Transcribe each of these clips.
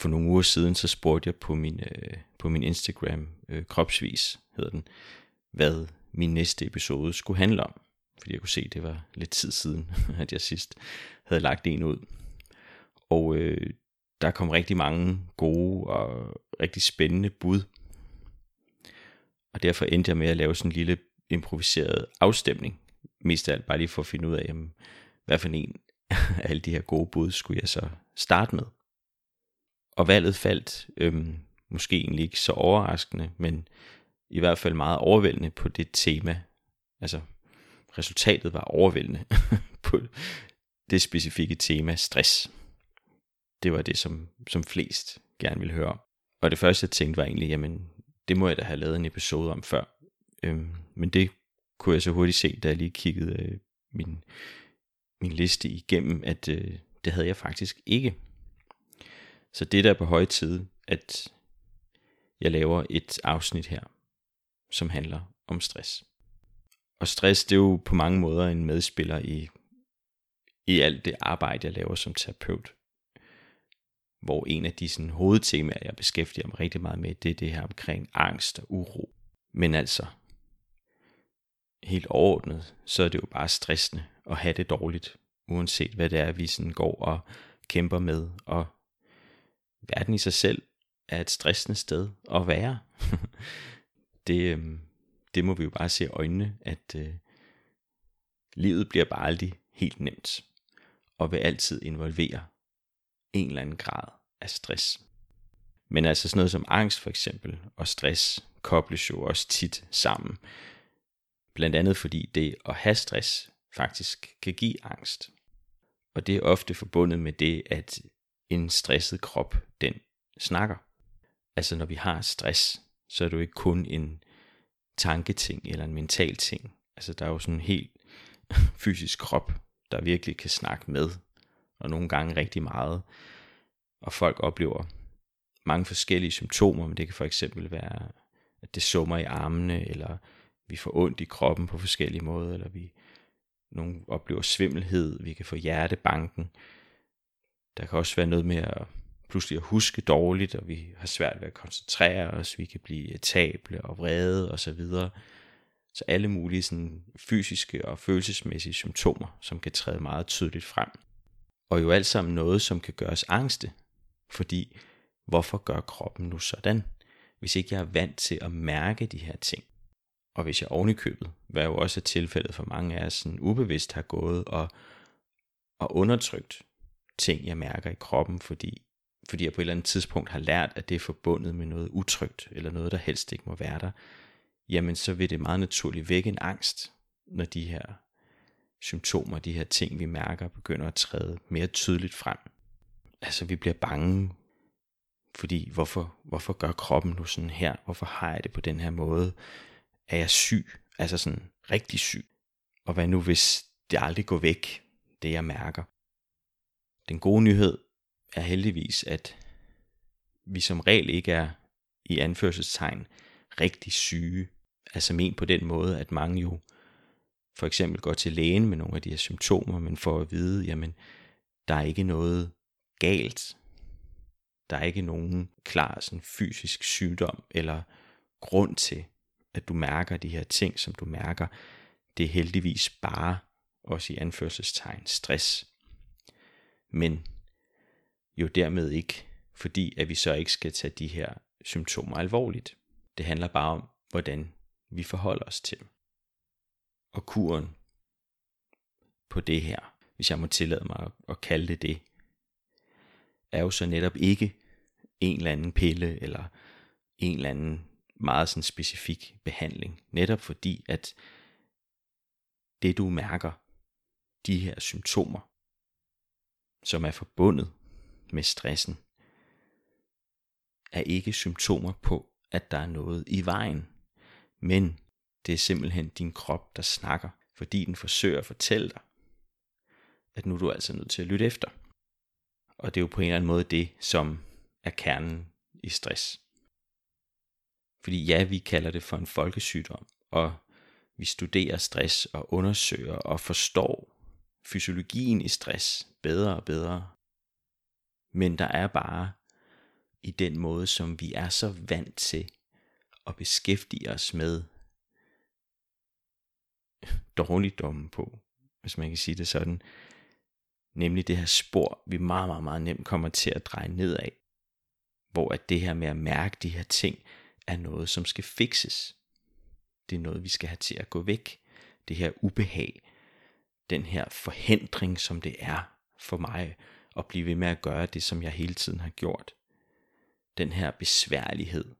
for nogle uger siden, så spurgte jeg på min, øh, på min Instagram, øh, kropsvis hedder den, hvad min næste episode skulle handle om. Fordi jeg kunne se, at det var lidt tid siden, at jeg sidst havde lagt en ud. Og øh, der kom rigtig mange gode og rigtig spændende bud. Og derfor endte jeg med at lave sådan en lille improviseret afstemning. Mest af alt bare lige for at finde ud af, jamen, hvad for en af alle de her gode bud skulle jeg så starte med. Og valget faldt øhm, måske egentlig ikke så overraskende, men i hvert fald meget overvældende på det tema. Altså resultatet var overvældende på det specifikke tema stress. Det var det, som, som flest gerne ville høre Og det første jeg tænkte var egentlig, jamen det må jeg da have lavet en episode om før. Øhm, men det kunne jeg så hurtigt se, da jeg lige kiggede øh, min, min liste igennem, at øh, det havde jeg faktisk ikke. Så det der er på høje tid, at jeg laver et afsnit her, som handler om stress. Og stress, det er jo på mange måder en medspiller i, i alt det arbejde, jeg laver som terapeut. Hvor en af de sådan, hovedtemaer, jeg beskæftiger mig rigtig meget med, det er det her omkring angst og uro. Men altså, helt overordnet, så er det jo bare stressende at have det dårligt, uanset hvad det er, vi sådan går og kæmper med. Og verden i sig selv er et stressende sted at være. det, øhm, det må vi jo bare se i øjnene, at øh, livet bliver bare aldrig helt nemt, og vil altid involvere en eller anden grad af stress. Men altså sådan noget som angst for eksempel, og stress kobles jo også tit sammen. Blandt andet fordi det at have stress faktisk kan give angst. Og det er ofte forbundet med det, at en stresset krop, den snakker. Altså når vi har stress, så er det jo ikke kun en tanketing eller en mental ting. Altså der er jo sådan en helt fysisk krop, der virkelig kan snakke med, og nogle gange rigtig meget. Og folk oplever mange forskellige symptomer, men det kan for eksempel være, at det summer i armene, eller vi får ondt i kroppen på forskellige måder, eller vi nogle oplever svimmelhed, vi kan få hjertebanken. Der kan også være noget med at pludselig at huske dårligt, og vi har svært ved at koncentrere os, vi kan blive table og vrede og så videre. Så alle mulige sådan fysiske og følelsesmæssige symptomer, som kan træde meget tydeligt frem. Og jo alt sammen noget, som kan gøre os angste. Fordi, hvorfor gør kroppen nu sådan? Hvis ikke jeg er vant til at mærke de her ting. Og hvis jeg ovenikøbet, hvad jo også er tilfældet for mange af os, sådan ubevidst har gået og, og undertrykt ting, jeg mærker i kroppen, fordi fordi jeg på et eller andet tidspunkt har lært, at det er forbundet med noget utrygt, eller noget, der helst ikke må være der, jamen så vil det meget naturligt vække en angst, når de her symptomer, de her ting, vi mærker, begynder at træde mere tydeligt frem. Altså vi bliver bange, fordi hvorfor, hvorfor gør kroppen nu sådan her? Hvorfor har jeg det på den her måde? Er jeg syg? Altså sådan rigtig syg? Og hvad nu hvis det aldrig går væk, det jeg mærker? Den gode nyhed er heldigvis, at vi som regel ikke er i anførselstegn rigtig syge. Altså men på den måde, at mange jo for eksempel går til lægen med nogle af de her symptomer, men får at vide, jamen der er ikke noget galt. Der er ikke nogen klar sådan fysisk sygdom eller grund til, at du mærker de her ting, som du mærker. Det er heldigvis bare, også i anførselstegn, stress. Men jo dermed ikke, fordi at vi så ikke skal tage de her symptomer alvorligt. Det handler bare om, hvordan vi forholder os til dem. Og kuren på det her, hvis jeg må tillade mig at kalde det det, er jo så netop ikke en eller anden pille eller en eller anden meget sådan specifik behandling. Netop fordi, at det du mærker, de her symptomer, som er forbundet med stressen, er ikke symptomer på, at der er noget i vejen, men det er simpelthen din krop, der snakker, fordi den forsøger at fortælle dig, at nu er du altså nødt til at lytte efter. Og det er jo på en eller anden måde det, som er kernen i stress. Fordi ja, vi kalder det for en folkesygdom, og vi studerer stress og undersøger og forstår fysiologien i stress bedre og bedre men der er bare i den måde, som vi er så vant til at beskæftige os med dårligdommen på, hvis man kan sige det sådan. Nemlig det her spor, vi meget, meget, meget nemt kommer til at dreje nedad. Hvor at det her med at mærke de her ting, er noget, som skal fikses. Det er noget, vi skal have til at gå væk. Det her ubehag, den her forhindring, som det er for mig at blive ved med at gøre det, som jeg hele tiden har gjort. Den her besværlighed,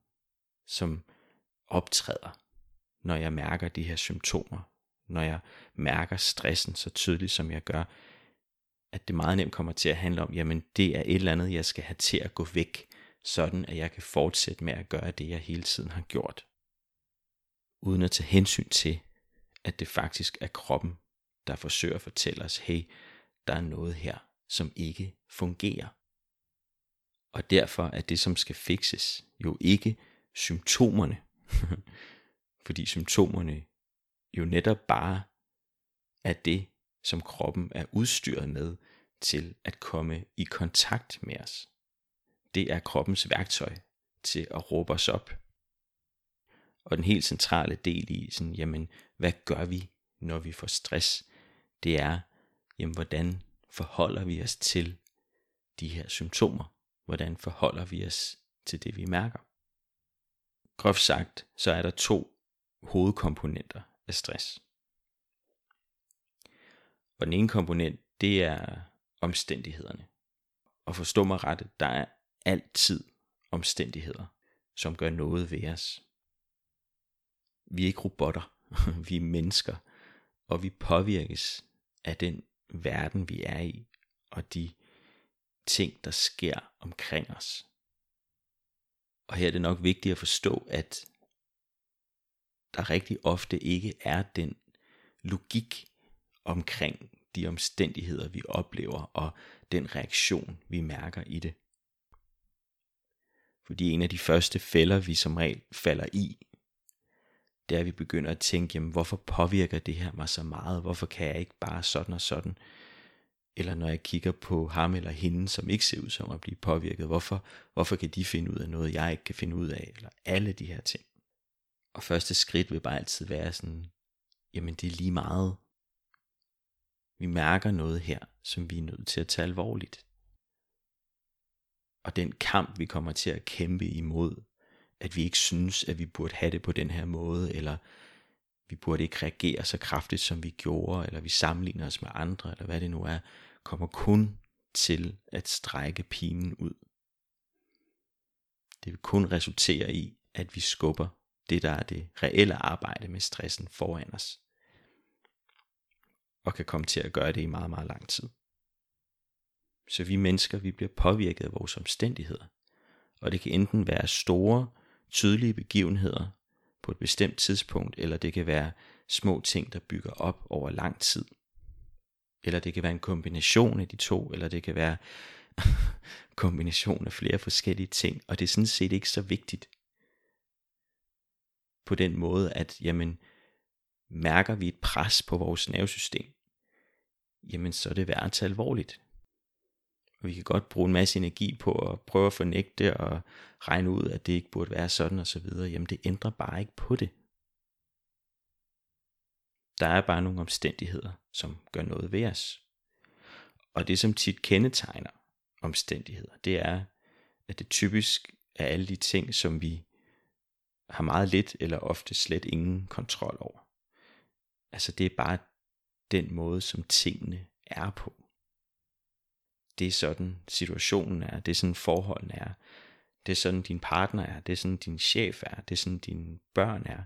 som optræder, når jeg mærker de her symptomer, når jeg mærker stressen så tydeligt, som jeg gør, at det meget nemt kommer til at handle om, jamen det er et eller andet, jeg skal have til at gå væk, sådan at jeg kan fortsætte med at gøre det, jeg hele tiden har gjort. Uden at tage hensyn til, at det faktisk er kroppen, der forsøger at fortælle os, hey, der er noget her, som ikke fungerer. Og derfor er det, som skal fikses, jo ikke symptomerne. Fordi symptomerne jo netop bare er det, som kroppen er udstyret med til at komme i kontakt med os. Det er kroppens værktøj til at råbe os op. Og den helt centrale del i, sådan, jamen, hvad gør vi, når vi får stress? Det er, jamen, hvordan forholder vi os til de her symptomer? Hvordan forholder vi os til det, vi mærker? Groft sagt, så er der to hovedkomponenter af stress. Og den ene komponent, det er omstændighederne. Og forstå mig ret, der er altid omstændigheder, som gør noget ved os. Vi er ikke robotter, vi er mennesker, og vi påvirkes af den verden, vi er i, og de ting, der sker omkring os. Og her er det nok vigtigt at forstå, at der rigtig ofte ikke er den logik omkring de omstændigheder, vi oplever, og den reaktion, vi mærker i det. Fordi en af de første fælder, vi som regel falder i, det er, at vi begynder at tænke, jamen, hvorfor påvirker det her mig så meget? Hvorfor kan jeg ikke bare sådan og sådan? Eller når jeg kigger på ham eller hende, som ikke ser ud som at blive påvirket, hvorfor, hvorfor kan de finde ud af noget, jeg ikke kan finde ud af? Eller alle de her ting. Og første skridt vil bare altid være sådan, jamen det er lige meget. Vi mærker noget her, som vi er nødt til at tage alvorligt. Og den kamp, vi kommer til at kæmpe imod, at vi ikke synes, at vi burde have det på den her måde, eller vi burde ikke reagere så kraftigt, som vi gjorde, eller vi sammenligner os med andre, eller hvad det nu er, kommer kun til at strække pinen ud. Det vil kun resultere i, at vi skubber det, der er det reelle arbejde med stressen foran os. Og kan komme til at gøre det i meget, meget lang tid. Så vi mennesker, vi bliver påvirket af vores omstændigheder. Og det kan enten være store, tydelige begivenheder på et bestemt tidspunkt, eller det kan være små ting, der bygger op over lang tid. Eller det kan være en kombination af de to, eller det kan være kombination af flere forskellige ting, og det er sådan set ikke så vigtigt på den måde, at jamen, mærker vi et pres på vores nervesystem, jamen så er det værd at tage alvorligt. Og vi kan godt bruge en masse energi på at prøve at fornægte og regne ud, at det ikke burde være sådan og så videre. Jamen det ændrer bare ikke på det. Der er bare nogle omstændigheder, som gør noget ved os. Og det som tit kendetegner omstændigheder, det er, at det typisk er alle de ting, som vi har meget lidt eller ofte slet ingen kontrol over. Altså det er bare den måde, som tingene er på. Det er sådan situationen er, det er sådan forholdene er, det er sådan din partner er, det er sådan din chef er, det er sådan dine børn er.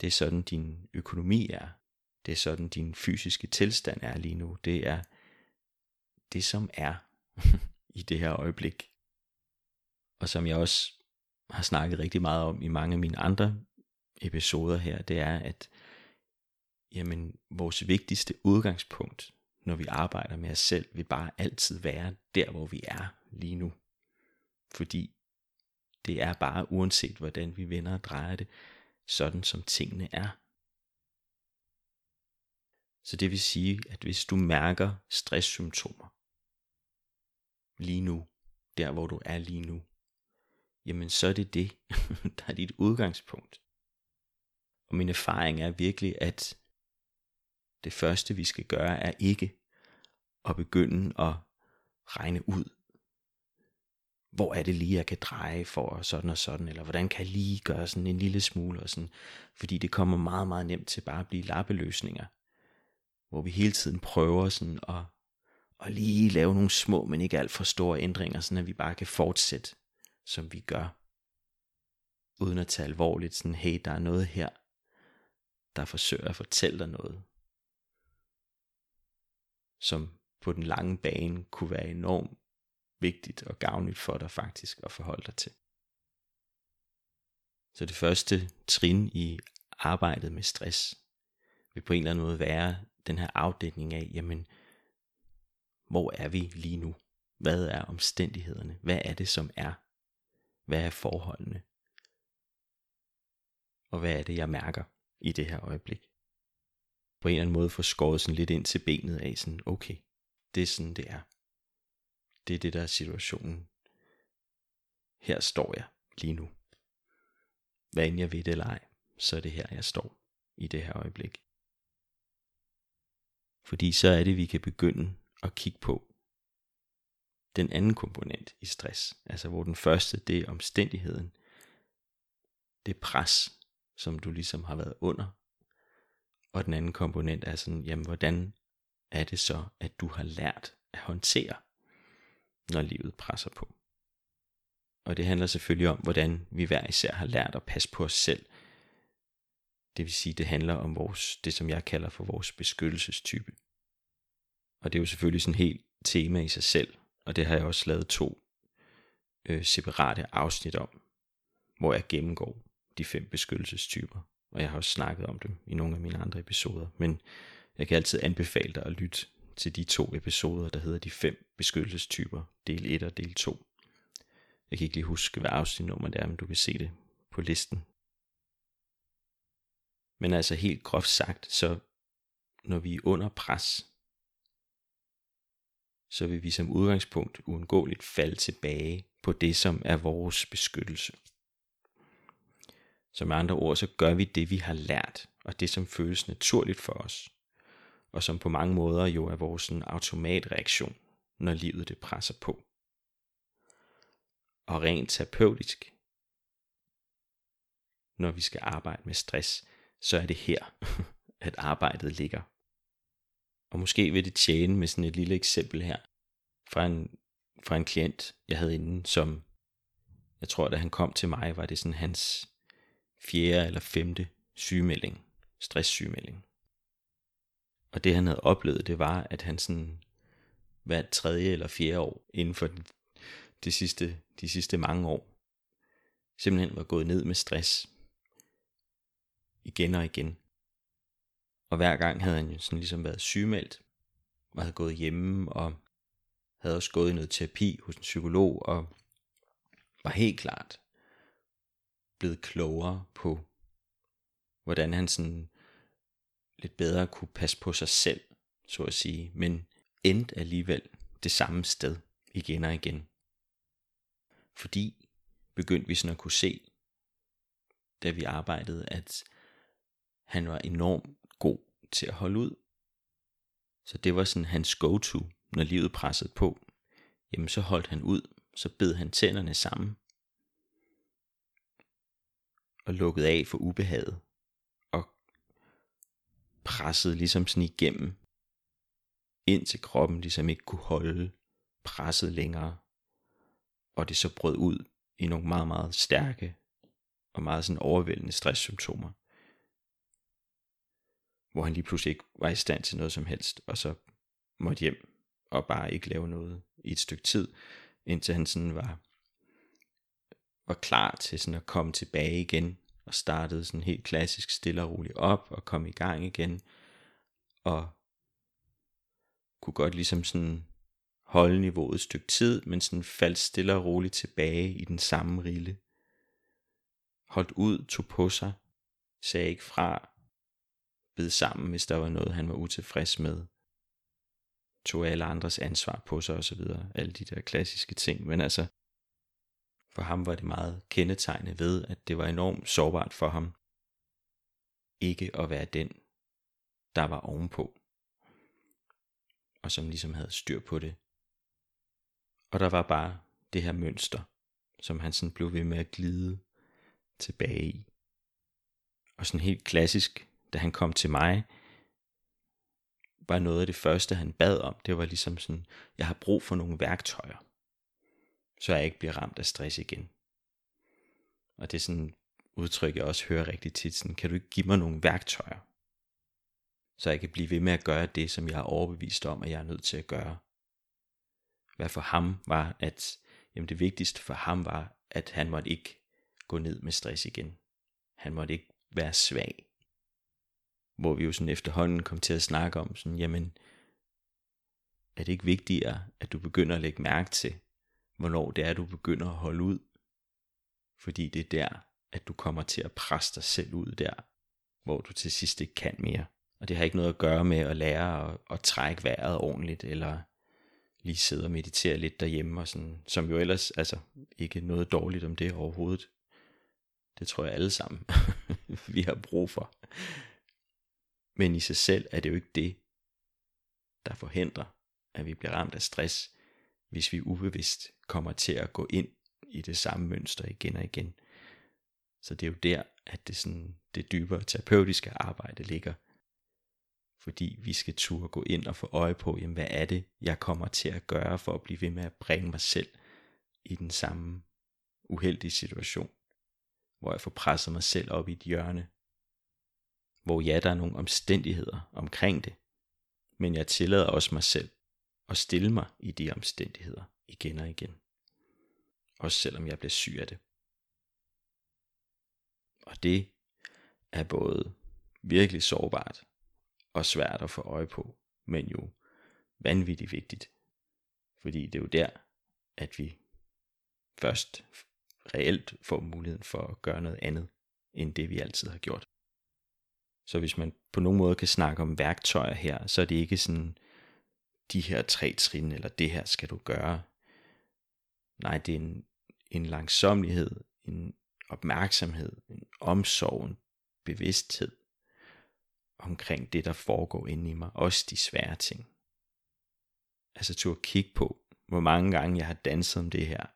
Det er sådan din økonomi er, det er sådan din fysiske tilstand er lige nu. Det er det som er i det her øjeblik. Og som jeg også har snakket rigtig meget om i mange af mine andre episoder her, det er, at jamen, vores vigtigste udgangspunkt, når vi arbejder med os selv, vil bare altid være der, hvor vi er lige nu. Fordi det er bare uanset hvordan vi vender og drejer det, sådan som tingene er. Så det vil sige, at hvis du mærker stresssymptomer lige nu, der hvor du er lige nu, jamen så er det det, der er dit udgangspunkt. Og min erfaring er virkelig, at det første vi skal gøre er ikke at begynde at regne ud, hvor er det lige, jeg kan dreje for sådan og sådan, eller hvordan kan jeg lige gøre sådan en lille smule og sådan, fordi det kommer meget, meget nemt til bare at blive lappeløsninger, hvor vi hele tiden prøver sådan at, at lige lave nogle små, men ikke alt for store ændringer, sådan at vi bare kan fortsætte, som vi gør, uden at tage alvorligt sådan, hey, der er noget her, der forsøger at fortælle dig noget, som på den lange bane kunne være enormt vigtigt og gavnligt for dig faktisk at forholde dig til. Så det første trin i arbejdet med stress vil på en eller anden måde være den her afdækning af, jamen, hvor er vi lige nu? Hvad er omstændighederne? Hvad er det, som er? Hvad er forholdene? Og hvad er det, jeg mærker i det her øjeblik? På en eller anden måde få skåret sådan lidt ind til benet af, sådan, okay, det er sådan, det er. Det er det, der er situationen. Her står jeg lige nu. Hvad end jeg ved det eller ej, så er det her, jeg står i det her øjeblik. Fordi så er det, vi kan begynde at kigge på den anden komponent i stress. Altså hvor den første, det er omstændigheden. Det pres, som du ligesom har været under. Og den anden komponent er sådan, jamen hvordan er det så, at du har lært at håndtere når livet presser på. Og det handler selvfølgelig om, hvordan vi hver især har lært at passe på os selv. Det vil sige, det handler om vores, det, som jeg kalder for vores beskyttelsestype. Og det er jo selvfølgelig sådan helt tema i sig selv, og det har jeg også lavet to øh, separate afsnit om, hvor jeg gennemgår de fem beskyttelsestyper. Og jeg har også snakket om dem i nogle af mine andre episoder, men jeg kan altid anbefale dig at lytte til de to episoder, der hedder de fem beskyttelsestyper, del 1 og del 2. Jeg kan ikke lige huske, hvad afsnitnummer det er, men du kan se det på listen. Men altså helt groft sagt, så når vi er under pres, så vil vi som udgangspunkt uundgåeligt falde tilbage på det, som er vores beskyttelse. Så med andre ord, så gør vi det, vi har lært, og det, som føles naturligt for os og som på mange måder jo er vores sådan, automatreaktion, når livet det presser på. Og rent terapeutisk, når vi skal arbejde med stress, så er det her, at arbejdet ligger. Og måske vil det tjene med sådan et lille eksempel her, fra en, fra en klient, jeg havde inden, som, jeg tror, da han kom til mig, var det sådan hans fjerde eller femte sygemelding, stresssygemelding. Og det han havde oplevet, det var, at han sådan hver tredje eller fjerde år inden for de, de, sidste, de sidste mange år, simpelthen var gået ned med stress. Igen og igen. Og hver gang havde han jo sådan ligesom været sygemeldt, og havde gået hjemme, og havde også gået i noget terapi hos en psykolog, og var helt klart blevet klogere på, hvordan han sådan lidt bedre kunne passe på sig selv, så at sige, men endte alligevel det samme sted igen og igen. Fordi begyndte vi sådan at kunne se, da vi arbejdede, at han var enormt god til at holde ud. Så det var sådan hans go-to, når livet pressede på. Jamen så holdt han ud, så bed han tænderne sammen og lukkede af for ubehaget. Og presset ligesom sådan igennem, indtil kroppen ligesom ikke kunne holde presset længere, og det så brød ud i nogle meget, meget stærke og meget sådan overvældende stresssymptomer, hvor han lige pludselig ikke var i stand til noget som helst, og så måtte hjem og bare ikke lave noget i et stykke tid, indtil han sådan var, var klar til sådan at komme tilbage igen og startede sådan helt klassisk stille og roligt op og kom i gang igen og kunne godt ligesom sådan holde niveauet et stykke tid, men sådan faldt stille og roligt tilbage i den samme rille. Holdt ud, tog på sig, sagde ikke fra, bed sammen, hvis der var noget, han var utilfreds med. tog alle andres ansvar på sig osv. Alle de der klassiske ting. Men altså, for ham var det meget kendetegnet ved, at det var enormt sårbart for ham ikke at være den, der var ovenpå. Og som ligesom havde styr på det. Og der var bare det her mønster, som han sådan blev ved med at glide tilbage i. Og sådan helt klassisk, da han kom til mig, var noget af det første, han bad om. Det var ligesom sådan, jeg har brug for nogle værktøjer, så jeg ikke bliver ramt af stress igen. Og det er sådan udtryk, jeg også hører rigtig tit. Sådan, kan du ikke give mig nogle værktøjer, så jeg kan blive ved med at gøre det, som jeg er overbevist om, at jeg er nødt til at gøre. Hvad for ham var, at jamen det vigtigste for ham var, at han måtte ikke gå ned med stress igen. Han måtte ikke være svag. Hvor vi jo sådan efterhånden kom til at snakke om sådan, jamen, er det ikke vigtigere, at du begynder at lægge mærke til, hvornår det er, du begynder at holde ud? Fordi det er der, at du kommer til at presse dig selv ud der, hvor du til sidst ikke kan mere. Og det har ikke noget at gøre med at lære at, at trække vejret ordentligt, eller lige sidde og meditere lidt derhjemme, og sådan, som jo ellers, altså ikke noget dårligt om det overhovedet. Det tror jeg alle sammen, vi har brug for. Men i sig selv er det jo ikke det, der forhindrer, at vi bliver ramt af stress, hvis vi ubevidst kommer til at gå ind i det samme mønster igen og igen. Så det er jo der, at det, sådan, det dybere terapeutiske arbejde ligger. Fordi vi skal turde gå ind og få øje på, jamen hvad er det, jeg kommer til at gøre for at blive ved med at bringe mig selv i den samme uheldige situation. Hvor jeg får presset mig selv op i et hjørne. Hvor ja, der er nogle omstændigheder omkring det. Men jeg tillader også mig selv og stille mig i de omstændigheder igen og igen. Også selvom jeg bliver syg af det. Og det er både virkelig sårbart og svært at få øje på, men jo vanvittigt vigtigt. Fordi det er jo der, at vi først reelt får muligheden for at gøre noget andet, end det vi altid har gjort. Så hvis man på nogen måde kan snakke om værktøjer her, så er det ikke sådan, de her tre trin, eller det her skal du gøre. Nej, det er en, en langsomlighed, en opmærksomhed, en omsorg, en bevidsthed omkring det, der foregår inde i mig. Også de svære ting. Altså til at kigge på, hvor mange gange jeg har danset om det her.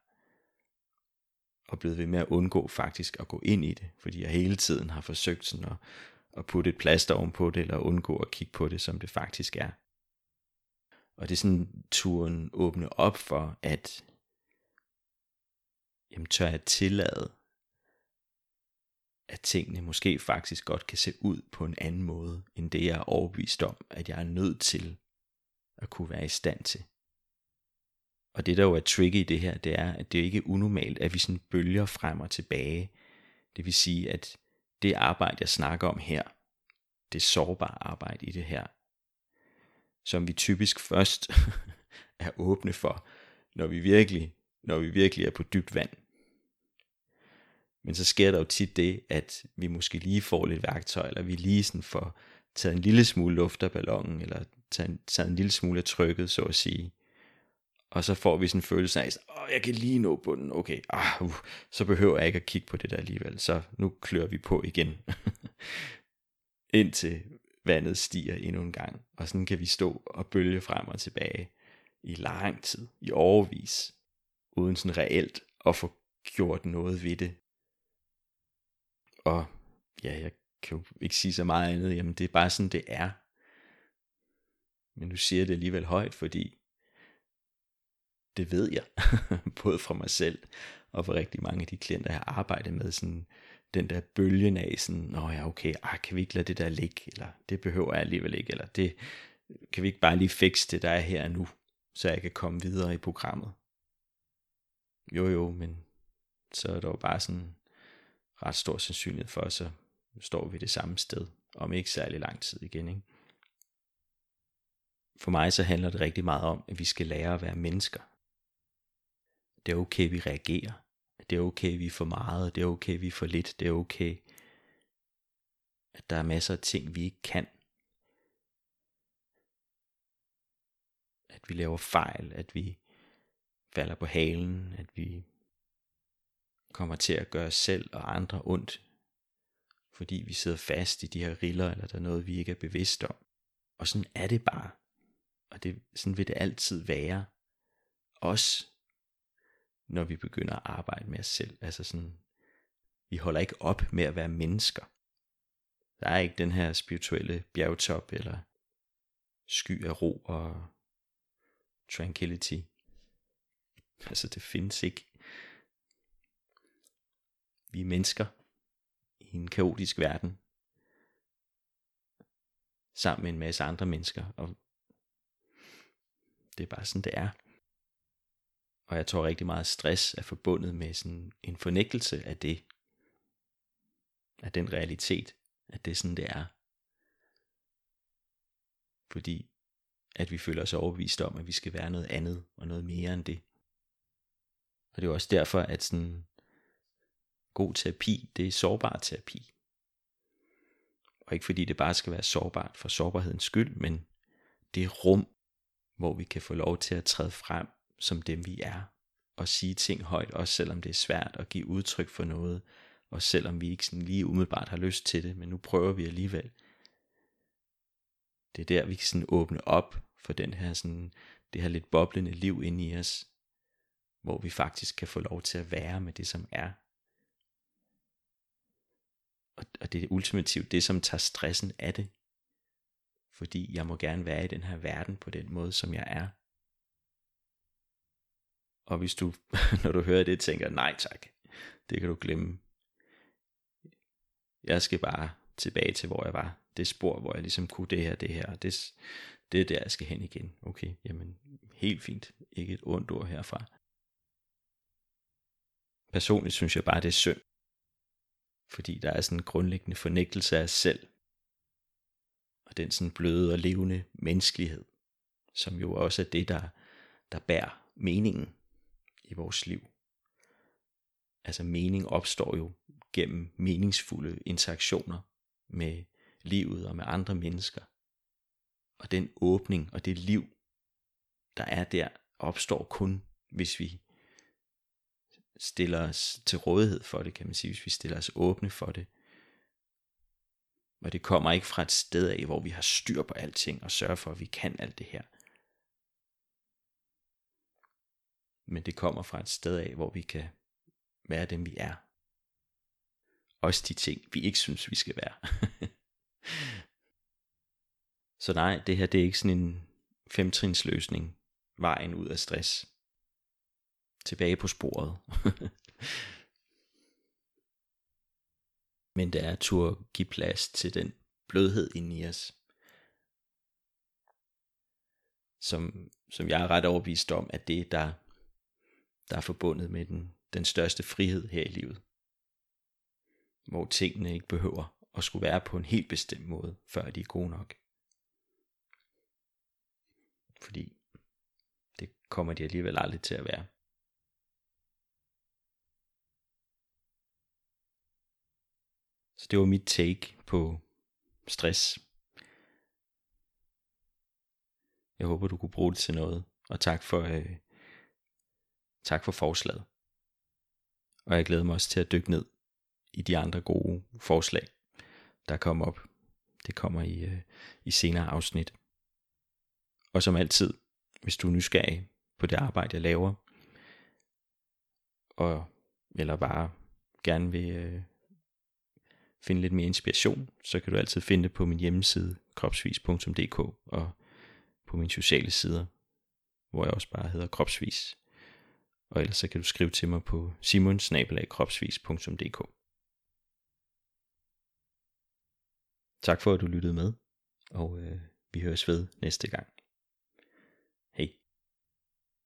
Og blevet ved med at undgå faktisk at gå ind i det. Fordi jeg hele tiden har forsøgt sådan at, at putte et plaster ovenpå det, eller undgå at kigge på det, som det faktisk er. Og det er sådan turen åbne op for, at jamen, tør jeg tillade, at tingene måske faktisk godt kan se ud på en anden måde, end det jeg er overbevist om, at jeg er nødt til at kunne være i stand til. Og det der jo er tricky i det her, det er, at det ikke er unormalt, at vi sådan bølger frem og tilbage. Det vil sige, at det arbejde, jeg snakker om her, det sårbare arbejde i det her, som vi typisk først er åbne for, når vi virkelig, når vi virkelig er på dybt vand. Men så sker der jo tit det, at vi måske lige får lidt værktøj, eller vi lige sådan får taget en lille smule luft af ballonen, eller taget en, taget en lille smule af trykket, så at sige. Og så får vi sådan en følelse af, at jeg kan lige nå bunden, okay, ah, uh, så behøver jeg ikke at kigge på det der alligevel, så nu klør vi på igen. Indtil vandet stiger endnu en gang, og sådan kan vi stå og bølge frem og tilbage i lang tid, i overvis, uden sådan reelt at få gjort noget ved det, og ja, jeg kan jo ikke sige så meget andet, jamen det er bare sådan, det er. Men nu siger jeg det alligevel højt, fordi det ved jeg, både fra mig selv og fra rigtig mange af de klienter, jeg har arbejdet med, sådan den der bølgen af sådan, nå ja, okay, ah, kan vi ikke lade det der ligge, eller det behøver jeg alligevel ikke, eller det, kan vi ikke bare lige fikse det, der er her nu, så jeg kan komme videre i programmet. Jo jo, men så er der jo bare sådan ret stor sandsynlighed for, så står vi det samme sted, om ikke særlig lang tid igen. Ikke? For mig så handler det rigtig meget om, at vi skal lære at være mennesker. Det er okay, vi reagerer. Det er okay, vi er for meget. Det er okay, vi er for lidt. Det er okay, at der er masser af ting, vi ikke kan. at vi laver fejl, at vi falder på halen, at vi kommer til at gøre os selv og andre ondt, fordi vi sidder fast i de her riller, eller der er noget, vi ikke er bevidst om. Og sådan er det bare. Og det, sådan vil det altid være. Også når vi begynder at arbejde med os selv. Altså sådan, vi holder ikke op med at være mennesker. Der er ikke den her spirituelle bjergtop, eller sky af ro og tranquility. Altså det findes ikke. Vi er mennesker i en kaotisk verden. Sammen med en masse andre mennesker. Og det er bare sådan, det er. Og jeg tror rigtig meget stress er forbundet med sådan en fornægtelse af det. Af den realitet. At det er sådan, det er. Fordi at vi føler os overbevist om, at vi skal være noget andet og noget mere end det. Og det er også derfor, at sådan god terapi, det er sårbar terapi. Og ikke fordi det bare skal være sårbart for sårbarhedens skyld, men det rum, hvor vi kan få lov til at træde frem som dem vi er, og sige ting højt, også selvom det er svært at give udtryk for noget, og selvom vi ikke sådan lige umiddelbart har lyst til det, men nu prøver vi alligevel. Det er der, vi kan sådan åbne op for den her sådan, det her lidt boblende liv inde i os, hvor vi faktisk kan få lov til at være med det, som er. Og, og det er ultimativt det, som tager stressen af det. Fordi jeg må gerne være i den her verden på den måde, som jeg er. Og hvis du, når du hører det, tænker, nej tak, det kan du glemme. Jeg skal bare tilbage til, hvor jeg var. Det spor, hvor jeg ligesom kunne det her, det her. Det, det er der, jeg skal hen igen. Okay, jamen helt fint. Ikke et ondt ord herfra. Personligt synes jeg bare, det er synd. Fordi der er sådan en grundlæggende fornægtelse af os selv. Og den sådan bløde og levende menneskelighed, som jo også er det, der, der bærer meningen i vores liv. Altså mening opstår jo gennem meningsfulde interaktioner med livet og med andre mennesker. Og den åbning og det liv, der er der, opstår kun, hvis vi stiller os til rådighed for det, kan man sige, hvis vi stiller os åbne for det. Og det kommer ikke fra et sted af, hvor vi har styr på alting og sørger for, at vi kan alt det her. Men det kommer fra et sted af, hvor vi kan være dem, vi er. Også de ting, vi ikke synes, vi skal være. Så nej, det her det er ikke sådan en femtrins løsning. Vejen ud af stress. Tilbage på sporet. Men det er at turde give plads til den blødhed inde i os. Som, som jeg er ret overbevist om, at det der, der er forbundet med den, den største frihed her i livet. Hvor tingene ikke behøver at skulle være på en helt bestemt måde, før de er gode nok. Fordi det kommer de alligevel aldrig til at være. Så det var mit take på stress. Jeg håber, du kunne bruge det til noget. Og tak for, øh, tak for forslaget. Og jeg glæder mig også til at dykke ned i de andre gode forslag, der kommer op. Det kommer i, øh, i senere afsnit. Og som altid, hvis du er nysgerrig på det arbejde, jeg laver, og eller bare gerne vil øh, finde lidt mere inspiration, så kan du altid finde det på min hjemmeside kropsvis.dk og på mine sociale sider, hvor jeg også bare hedder kropsvis. Og ellers så kan du skrive til mig på simonsnabelagkropsvis.dk Tak for at du lyttede med, og øh, vi høres ved næste gang.